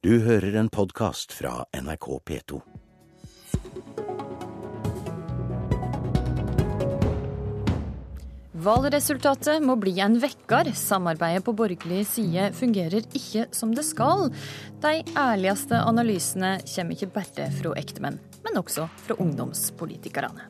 Du hører en podkast fra NRK P2. Valgresultatet må bli en vekker. Samarbeidet på borgerlig side fungerer ikke som det skal. De ærligste analysene kommer ikke bare fra ektemenn, men også fra ungdomspolitikerne.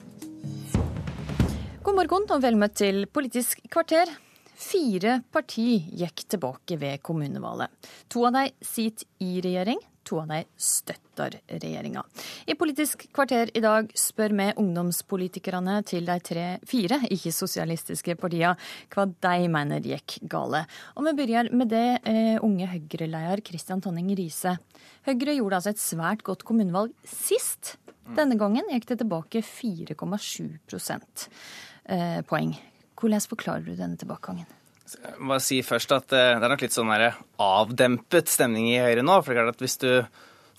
God morgen og vel møtt til Politisk kvarter. Fire parti gikk tilbake ved kommunevalget. To av dem sitter i regjering, to av dem støtter regjeringa. I Politisk kvarter i dag spør vi ungdomspolitikerne til de tre, fire ikke-sosialistiske partiene hva de mener gikk gale. Og vi begynner med det eh, unge Høyre-leder Kristian Tonning Riise. Høyre gjorde altså et svært godt kommunevalg sist. Denne gangen gikk det tilbake 4,7 eh, poeng. Hvordan forklarer du denne tilbakegangen? Jeg må si først at eh, Det er nok litt sånn avdempet stemning i Høyre nå. for det er klart at Hvis du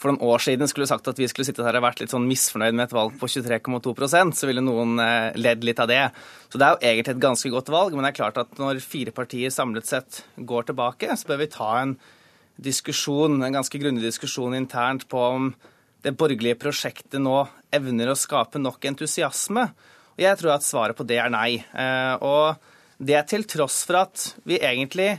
for noen år siden skulle sagt at vi skulle sitte her og vært litt sånn misfornøyd med et valg på 23,2% så ville noen eh, ledd litt av det. Så det er jo egentlig et ganske godt valg. Men det er klart at når fire partier samlet sett går tilbake, så bør vi ta en diskusjon, en ganske grundig diskusjon internt på om det borgerlige prosjektet nå evner å skape nok entusiasme. Og jeg tror at svaret på det er nei. Eh, og det er til tross for at vi egentlig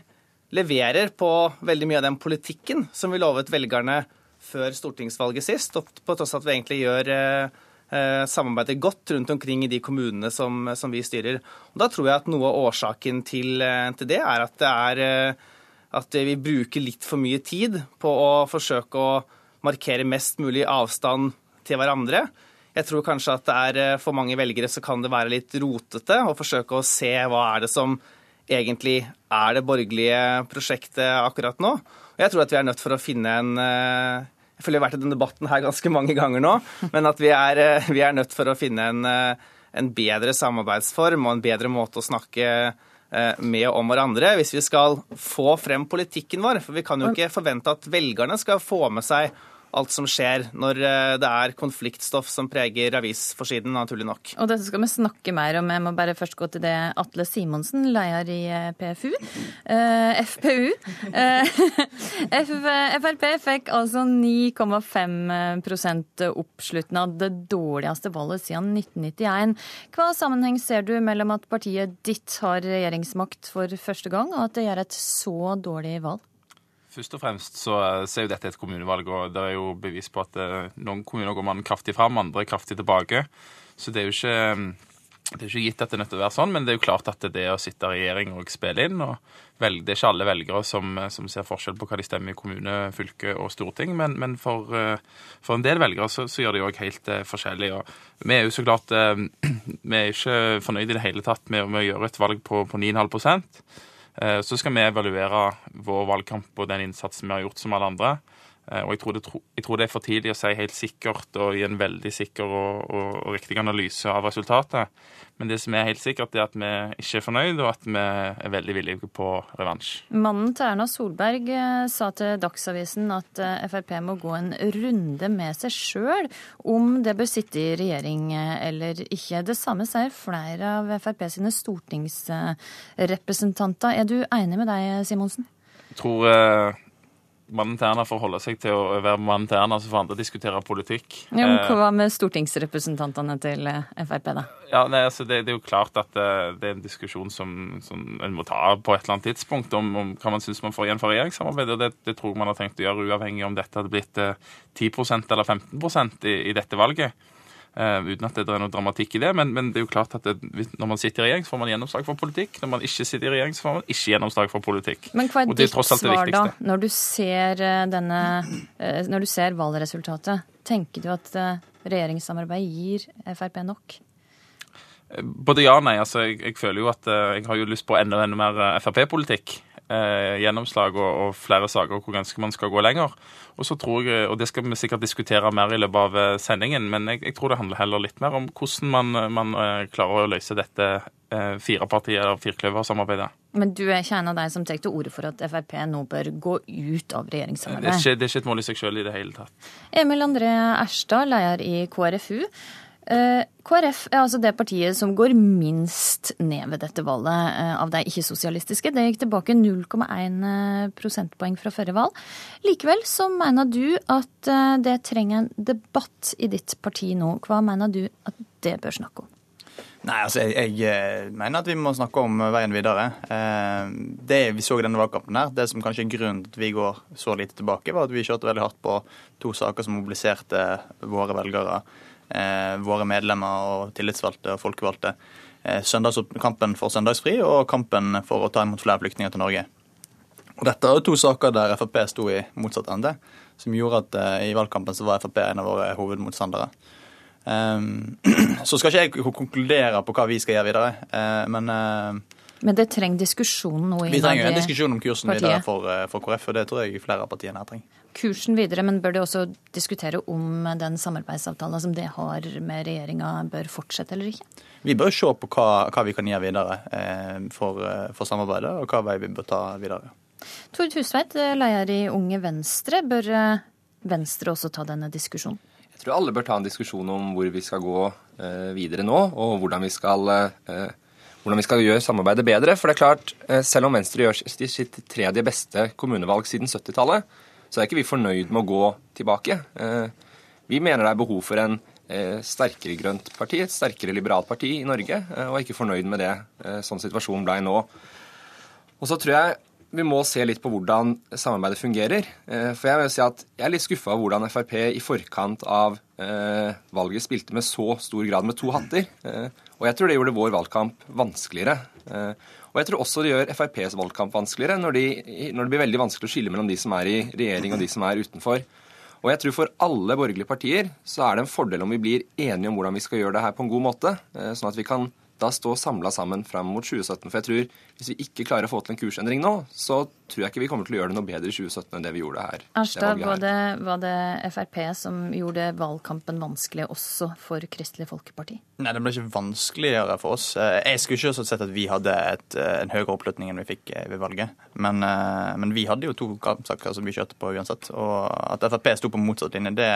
leverer på veldig mye av den politikken som vi lovet velgerne før stortingsvalget sist, og på tross av at vi egentlig gjør eh, eh, samarbeidet godt rundt omkring i de kommunene som, som, vi styrer. Og Da tror jeg at noe av årsaken til, til det er at, det er at vi bruker litt for mye tid på å forsøke å markere mest mulig avstand til hverandre. Jeg tror kanskje at det er eh, for mange velgere så kan det være litt rotete å forsøke å se hva er det som egentlig er det borgerlige prosjektet akkurat nå. Og jeg tror at vi er nødt for å finne en eh, Jeg føler vi har vært i denne debatten her ganske mange ganger nå, men at vi er, eh, vi er nødt for å finne en, en bedre samarbeidsform og en bedre måte å snakke med om hverandre hvis vi skal få frem politikken vår. For vi kan jo ikke forvente at velgerne skal få med seg alt som skjer når eh, det er konfliktstoff som preger avisforsiden, naturlig nok. Og dette skal vi snakke mer om. Jeg må bare først gå til det Atle Simonsen, leder i eh, PFU. Eh, FPU. Eh, Frp fikk altså 9,5 oppslutning av det dårligste valget siden 1991. Hva sammenheng ser du mellom at partiet ditt har regjeringsmakt for første gang, og at det gjør et så dårlig valg? Først og fremst så, så er jo dette et kommunevalg, og det er jo bevis på at eh, noen kommuner går man kraftig fram, andre kraftig tilbake. Så det er jo ikke det er ikke gitt at det er nødt til å være sånn, men det er jo klart at det er å sitte i regjering og spille inn og velge, Det er ikke alle velgere som, som, ser forskjell på hva de stemmer i kommune, fylke og storting, men, men for, eh, for, en del velgere så, så gjør de òg helt forskjellig. Og vi er jo så klart Vi er ikke fornøyd i det hele tatt med, med å gjøre et valg på, på 9,5 Eh, så skal vi evaluere vår valgkamp og den innsatsen vi har gjort som alle andre. Eh, og jeg tror, det, jeg tror, det, er for tidlig å si helt sikkert og gi en veldig sikker og, og, og, riktig analyse av resultatet. Men det som er helt sikkert, er at vi ikke er fornøyd, og at vi er veldig villige på revansj. Mannen til Erna Solberg eh, sa til Dagsavisen at Frp må gå en runde med seg sjøl om det bør sitte i regjering eller ikke. Det samme sier flere av Frp sine stortingsrepresentanter. Er du enig med deg, Simonsen? Jeg tror mannen til Erna får holde seg til å være mannen til Erna, så får andre diskutere politikk. Ja, men Hva med stortingsrepresentantene til eh, Frp, da? Ja, nei, altså det, det, er jo klart at eh, det er en diskusjon som, som en må ta på et eller annet tidspunkt, om, om hva man syns man får igjen for regjeringssamarbeidet. og det, det, tror man har tenkt å gjøre, uavhengig om dette hadde blitt 10 eh, eller 15 i, i dette valget. Uh, uten at det er noe dramatikk i det. Men, men det er jo klart at det, når man sitter i regjering, så får man gjennomslag for politikk. Når man ikke sitter i regjering, så får man ikke gjennomslag for politikk. Men hva er, er ditt svar da, når du ser eh, denne uh, Når du ser valgresultatet? Tenker du at regjeringssamarbeid gir Frp nok? Både ja og nei. Altså, jeg, jeg, føler jo at jeg har jo lyst på enda, enda mer Frp-politikk eh, gjennomslag og, og, flere saker hvor ganske man skal gå lenger. Og så tror jeg, og Det skal vi sikkert diskutere mer i løpet av eh, sendingen, men jeg, jeg tror det handler heller litt mer om hvordan man, man eh, klarer å løse dette eh, firepartiet- eller firkløversamarbeidet. Men du er ikke en av de som tar til orde for at Frp nå bør gå ut av regjeringssamarbeidet? Det er ikke, det er ikke et mål i seg selv i det hele tatt. Emil André Erstad, leder i KrFU. Eh, KrF er altså det partiet som går minst ned ved dette valget eh, av de ikke-sosialistiske. Det gikk tilbake 0,1 prosentpoeng fra forrige valg. Likevel så mener du at det trenger en debatt i ditt parti nå. Hva mener du at det bør snakke om? Nei, altså jeg, jeg, mener at vi må snakke om veien videre. Det vi så i denne valgkampen, her, det som kanskje er grunnen til at vi går så lite tilbake, var at vi kjørte veldig hardt på to saker som mobiliserte våre velgere Eh, våre medlemmer og tillitsvalgte og folkevalgte eh, kampen for søndagsfri og kampen for å ta imot flere flyktninger til Norge. Og Dette er to saker der Frp sto i motsatt ende, som gjorde at uh, i valgkampen så var Frp en av våre hovedmotstandere. Um, så skal ikke jeg konkludere på hva vi skal gjøre videre, men Men det trenger diskusjon nå i Vi trenger en diskusjon om kursen partiet. videre for, for KrF, og det tror jeg flere av partiene her trenger kursen videre, men bør de også diskutere om den samarbeidsavtalen som det har med regjeringa, bør fortsette eller ikke? Vi bør se på hva, hva vi kan gjøre videre eh, for, eh, for, samarbeidet, og hva vei vi bør ta videre. Tord Husveit, leder i Unge Venstre. Bør eh, Venstre også ta denne diskusjonen? Jeg tror alle bør ta en diskusjon om hvor vi skal gå videre nå, og hvordan vi skal hvordan vi skal gjøre samarbeidet bedre. For det er klart, Selv om Venstre gjør sitt tredje beste kommunevalg siden 70-tallet, så er ikke vi fornøyd med å gå tilbake. Eh, vi mener det er behov for en eh, sterkere grønt parti, et sterkere liberalt parti i Norge, eh, og er ikke fornøyd med det sånn situasjonen ble nå. Og så tror jeg vi må se litt på hvordan samarbeidet fungerer. For jeg vil si at jeg er litt skuffa over hvordan Frp i forkant av valget spilte med så stor grad med to hatter. Og jeg tror det gjorde vår valgkamp vanskeligere. Og jeg tror også det gjør FrPs valgkamp vanskeligere, når, de, når, det blir veldig vanskelig å skille mellom de som er i regjering og de som er utenfor. Og jeg tror for alle borgerlige partier så er det en fordel om vi blir enige om hvordan vi skal gjøre det her på en god måte, eh, sånn at vi kan da stå samla sammen fram mot 2017. For jeg tror hvis vi ikke klarer å få til en kursendring nå, så tror jeg ikke vi kommer til å gjøre det noe bedre i 2017 enn det vi gjorde her. Erstad, var det, var det Frp som gjorde valgkampen vanskelig også for Kristelig Folkeparti? Nei, det ble ikke vanskeligere for oss. Eh, jeg skulle ikke sett at vi hadde et, eh, en høyere oppslutning enn vi fikk eh, ved valget. Men, men vi hadde jo to kampsaker som vi kjørte på uansett. Og at Frp sto på motsatt linje, det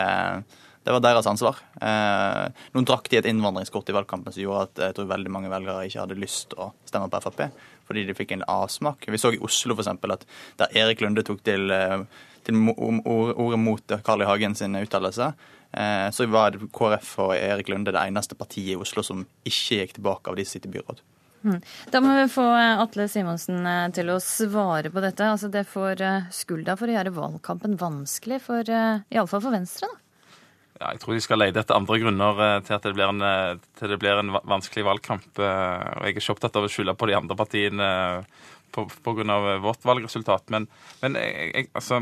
det var deres ansvar. Eh, noen drakk de et innvandringskort i valgkampen som gjorde at jeg tror veldig mange velgere ikke hadde lyst å stemme på Frp, fordi de fikk en avsmak. Vi så i Oslo f.eks. at der Erik Lunde tok til, eh, til ordet mot Carl I. Hagen sin uttalelse, eh, så var KrF og Erik Lunde det eneste partiet i Oslo som ikke gikk tilbake av de som sitter i byråd. Mm. Da må vi få Atle Simonsen til å svare på dette. Altså Det får skulda for å gjøre valgkampen vanskelig, for, iallfall for Venstre. da. Ja, jeg tror de skal lete etter andre grunner eh, til at det blir en, eh, det blir en vanskelig valgkamp. Eh, og Jeg er ikke opptatt av å skylde på de andre partiene pga. vårt valgresultat. Men, men jeg, jeg, altså,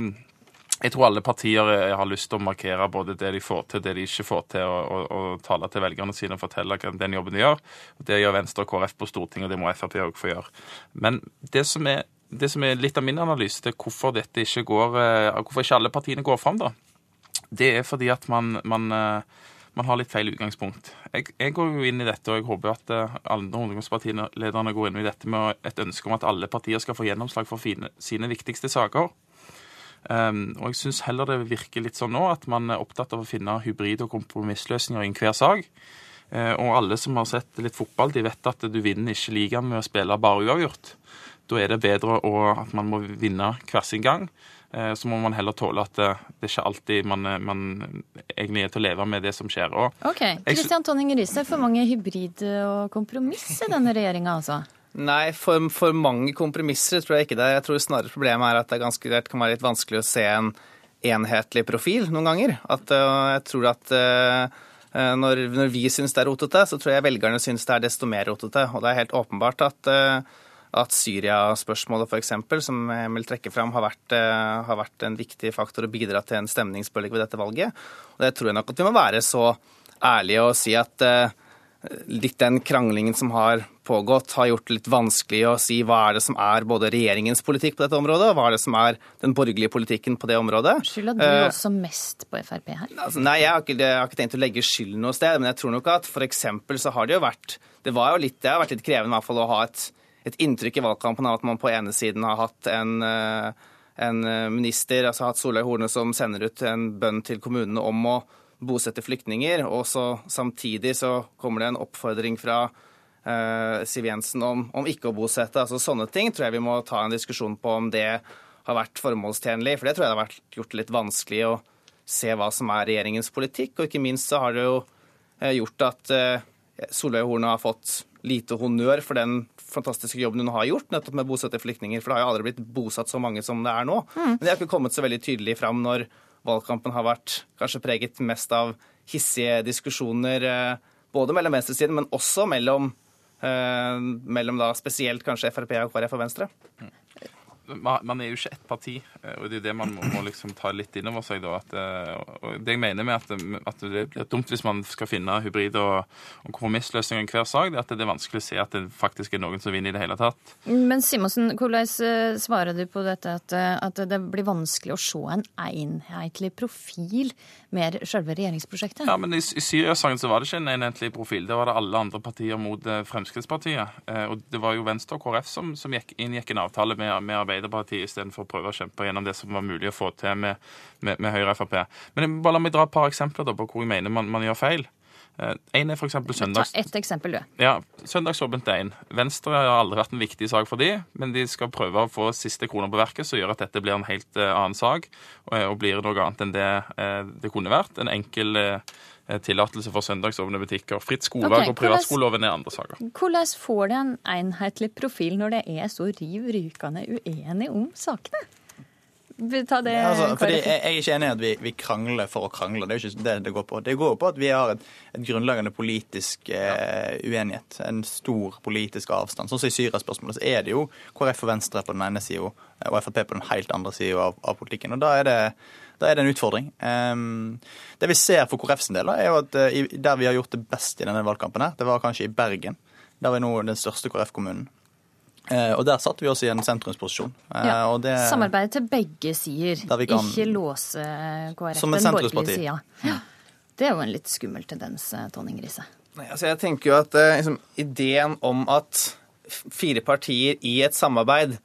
jeg, tror alle partier har lyst til å markere både det de får til, det de ikke får til, og, og, og tale til velgerne sine og fortelle den jobben de gjør. Det gjør Venstre og KrF på Stortinget, og det må Frp òg få gjøre. Men det som, er, det som er litt av min analyse til hvorfor dette ikke går, hvorfor ikke alle partiene går fram, da det er fordi at man, man, eh, man har litt feil utgangspunkt. Jeg, jeg, går jo inn i dette, og jeg håper at andre alle ungdomspartilederne går inn i dette med et ønske om at alle partier skal få gjennomslag for fine, sine viktigste saker. Um, og jeg syns heller det virker litt sånn nå at man er opptatt av å finne hybrid- og kompromissløsninger i enhver sak. Uh, og alle som har sett litt fotball, de vet at du vinner ikke ligaen med å spille bare uavgjort. Da er det bedre å, at man må vinne hver sin gang. Eh, så må man heller tåle at det, det er ikke alltid man, eh, man, egentlig er til å leve med det som skjer. Og ok, Kristian Tonning Riise, for mange hybrid og kompromiss i denne regjeringa, altså? Nei, for, for, mange kompromisser tror jeg ikke det. Jeg tror snarere problemet er at det, ganske, det kan være litt vanskelig å se en enhetlig profil noen ganger. At, jeg tror at når, når, vi syns det er rotete, så tror jeg velgerne syns det er desto mer rotete. Og det er helt åpenbart at at Syria-spørsmålet f.eks., som jeg vil trekke fram, har vært, eh, har vært, en viktig faktor og bidratt til en stemningsbølge ved dette valget. Og Det tror jeg nok at vi må være så ærlige og si at uh, litt den kranglingen som har pågått, har gjort det litt vanskelig å si hva er det som er både regjeringens politikk på dette området, og hva er det som er den borgerlige politikken på det området. Skylda du uh, også mest på Frp her? Altså, nei, jeg har, ikke, jeg har, ikke, tenkt å legge skylden noe sted, men jeg tror nok at f.eks. så har det jo vært Det var jo litt, det har vært litt krevende i hvert fall å ha et et inntrykk i valgkampen av at man på ene siden har hatt en, eh, en eh, minister, altså hatt Solveig Horne, som sender ut en bønn til kommunene om å bosette flyktninger. Og så samtidig så kommer det en oppfordring fra eh, Siv Jensen om, om, ikke å bosette. Altså Sånne ting tror jeg vi må ta en diskusjon på om det har vært formålstjenlig. For det tror jeg det har vært gjort litt vanskelig å se hva som er regjeringens politikk. Og ikke minst så har det jo eh, gjort at eh, Solveig Horne har fått lite honnør for den fantastiske jobben hun har gjort nettopp med å bosette flyktninger. For det har jo aldri blitt bosatt så mange som det er nå. Mm. Men det har ikke kommet så veldig tydelig fram når valgkampen har vært kanskje preget mest av hissige diskusjoner eh, både mellom venstresiden, men også mellom, eh, mellom da spesielt kanskje Frp, og KrF og Venstre. Mm man er jo ikke ett parti, eh, og det er det man må, må liksom ta litt inn over seg. da, at, eh, og Det jeg mener med at, at, det blir dumt hvis man skal finne hybrider og, og kompromissløsninger i hver sak, det er at det er vanskelig å se at det faktisk er noen som vinner i det hele tatt. Men Simonsen, hvordan eh, svarer du på dette at, at det blir vanskelig å se en enhetlig profil med selve regjeringsprosjektet? Ja, men I, i Syria-saken så var det ikke en enhetlig profil. Det var det alle andre partier mot Fremskrittspartiet. Og det var jo Venstre og KrF som, som gikk, inngikk en avtale med, med Arbeiderpartiet Arbeiderpartiet istedenfor å prøve å kjempe gjennom det som var mulig å få til med, med, med Høyre og Frp. Men bare la meg dra et par eksempler da, på hvor jeg mener man, man gjør feil. Eh, en er for søndags... Ta ett eksempel, du. Ja, Søndagsåpent er én. Venstre har aldri vært en viktig sak for de, men de skal prøve å få siste kroner på verket, som gjør at dette blir en helt uh, annen sak, og, blir noe annet enn det uh, det kunne vært. En enkel tillatelse for søndagsåpne butikker. Fritt skolevalg okay, og privatskoleloven er andre saker. Hvordan får det en enhetlig profil når det er så riv rykende uenige om sakene? Ta det, altså, fordi jeg, er ikke enig i at vi, vi, krangler for å krangle. Det er jo ikke det det går på. Det går på at vi har et, et grunnleggende politisk eh, uenighet. En stor politisk avstand. Sånn som i Syria-spørsmålet så er det jo KrF og Venstre på den ene sida og Frp på den helt andre sida av, av, politikken. Og da er det da er det en utfordring. Det vi ser for KrF sin del, er jo at uh, der vi har gjort det best i denne valgkampen, her, det var kanskje i Bergen. Der er nå den største KrF-kommunen. Uh, og der satte vi oss i en sentrumsposisjon. Uh, ja. det, Samarbeide til begge sider, kan, ikke låse KrF som den borgerlige sida. Ja. Det er jo en litt skummel tendens, Tonning Riise. Altså jeg tenker jo at liksom, Ideen om at fire partier i et samarbeid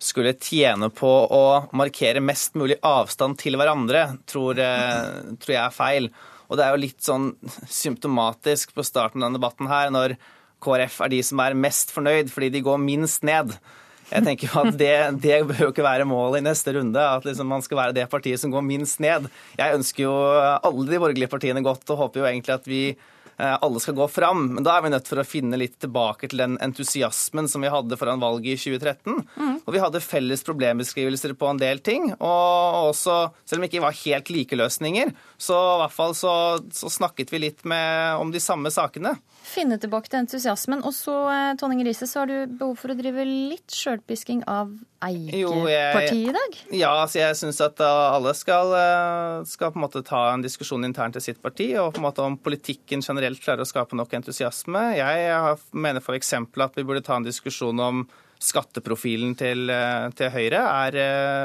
skulle tjene på å markere mest mulig avstand til hverandre, tror, eh, tror, jeg er feil. Og det er jo litt sånn symptomatisk på starten av denne debatten her, når KrF er de som er mest fornøyd fordi de går minst ned. Jeg tenker jo at Det, det bør jo ikke være målet i neste runde, at liksom man skal være det partiet som går minst ned. Jeg ønsker jo alle de borgerlige partiene godt og håper jo egentlig at vi alle skal gå fram. Men da er vi nødt for å finne litt tilbake til den entusiasmen som vi hadde foran valget i 2013. Mm. Og vi hadde felles problembeskrivelser på en del ting. Og også, selv om det ikke var helt like løsninger, så i hvert fall så, så snakket vi litt med, om de samme sakene finne tilbake til entusiasmen. Og så, eh, Tonning Riise, så har du behov for å drive litt sjølpisking av eierpartiet i dag? Ja, så jeg syns at alle skal, eh, skal, på en måte ta en diskusjon internt til sitt parti, og på en måte om politikken generelt klarer å skape nok entusiasme. Jeg mener f.eks. at vi burde ta en diskusjon om skatteprofilen til, eh, til Høyre er,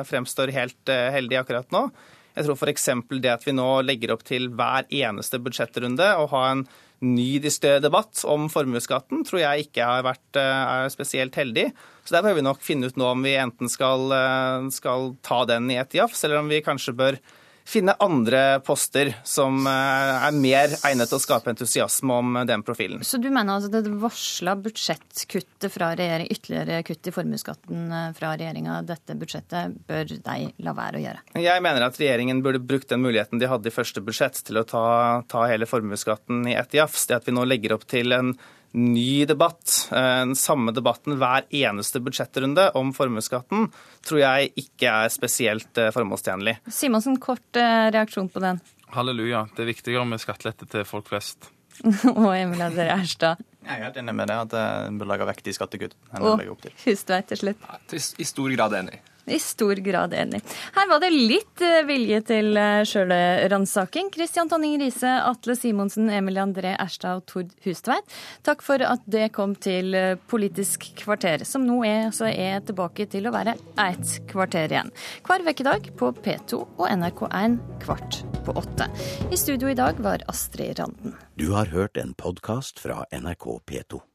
fremstår helt heldig akkurat nå. Jeg tror f.eks. det at vi nå legger opp til hver eneste budsjettrunde å ha en ny debatt om formuesskatten tror jeg ikke har vært er spesielt heldig. Så der bør vi nok finne ut nå om vi enten skal, eh, skal ta den i et jafs, eller om vi kanskje bør finne andre poster som eh, er mer egnet til å skape entusiasme om den profilen. Så du mener altså det varsla budsjettkuttet fra regjering, ytterligere kutt i formuesskatten eh, fra regjeringa, dette budsjettet, bør de la være å gjøre? Jeg mener at regjeringen burde brukt den muligheten de hadde i første budsjett til å ta, ta hele formuesskatten i ett jafs. Det at vi nå legger opp til en ny debatt, eh, den samme debatten hver eneste budsjettrunde om formuesskatten, tror jeg ikke er spesielt eh, formålstjenlig. Simonsen, kort eh, reaksjon på den. Halleluja. Det er viktigere med skattelette til folk flest. og Emil Adler Erstad. Jeg er helt enig med det, at en bør legge vekk de skattekuttene. Og Hustveit til slutt. Ja, I stor grad enig i stor grad enig. Her var det litt eh, vilje til eh, sjølransaking. Kristian Tonning Riise, Atle Simonsen, Emil André Erstad og Tord Hustveit, takk for at det kom til eh, Politisk kvarter, som nå er, altså er tilbake til å være ett kvarter igjen. Hver ukedag på P2 og NRK1 kvart på åtte. I studio i dag var Astrid Randen. Du har hørt en podkast fra NRK P2.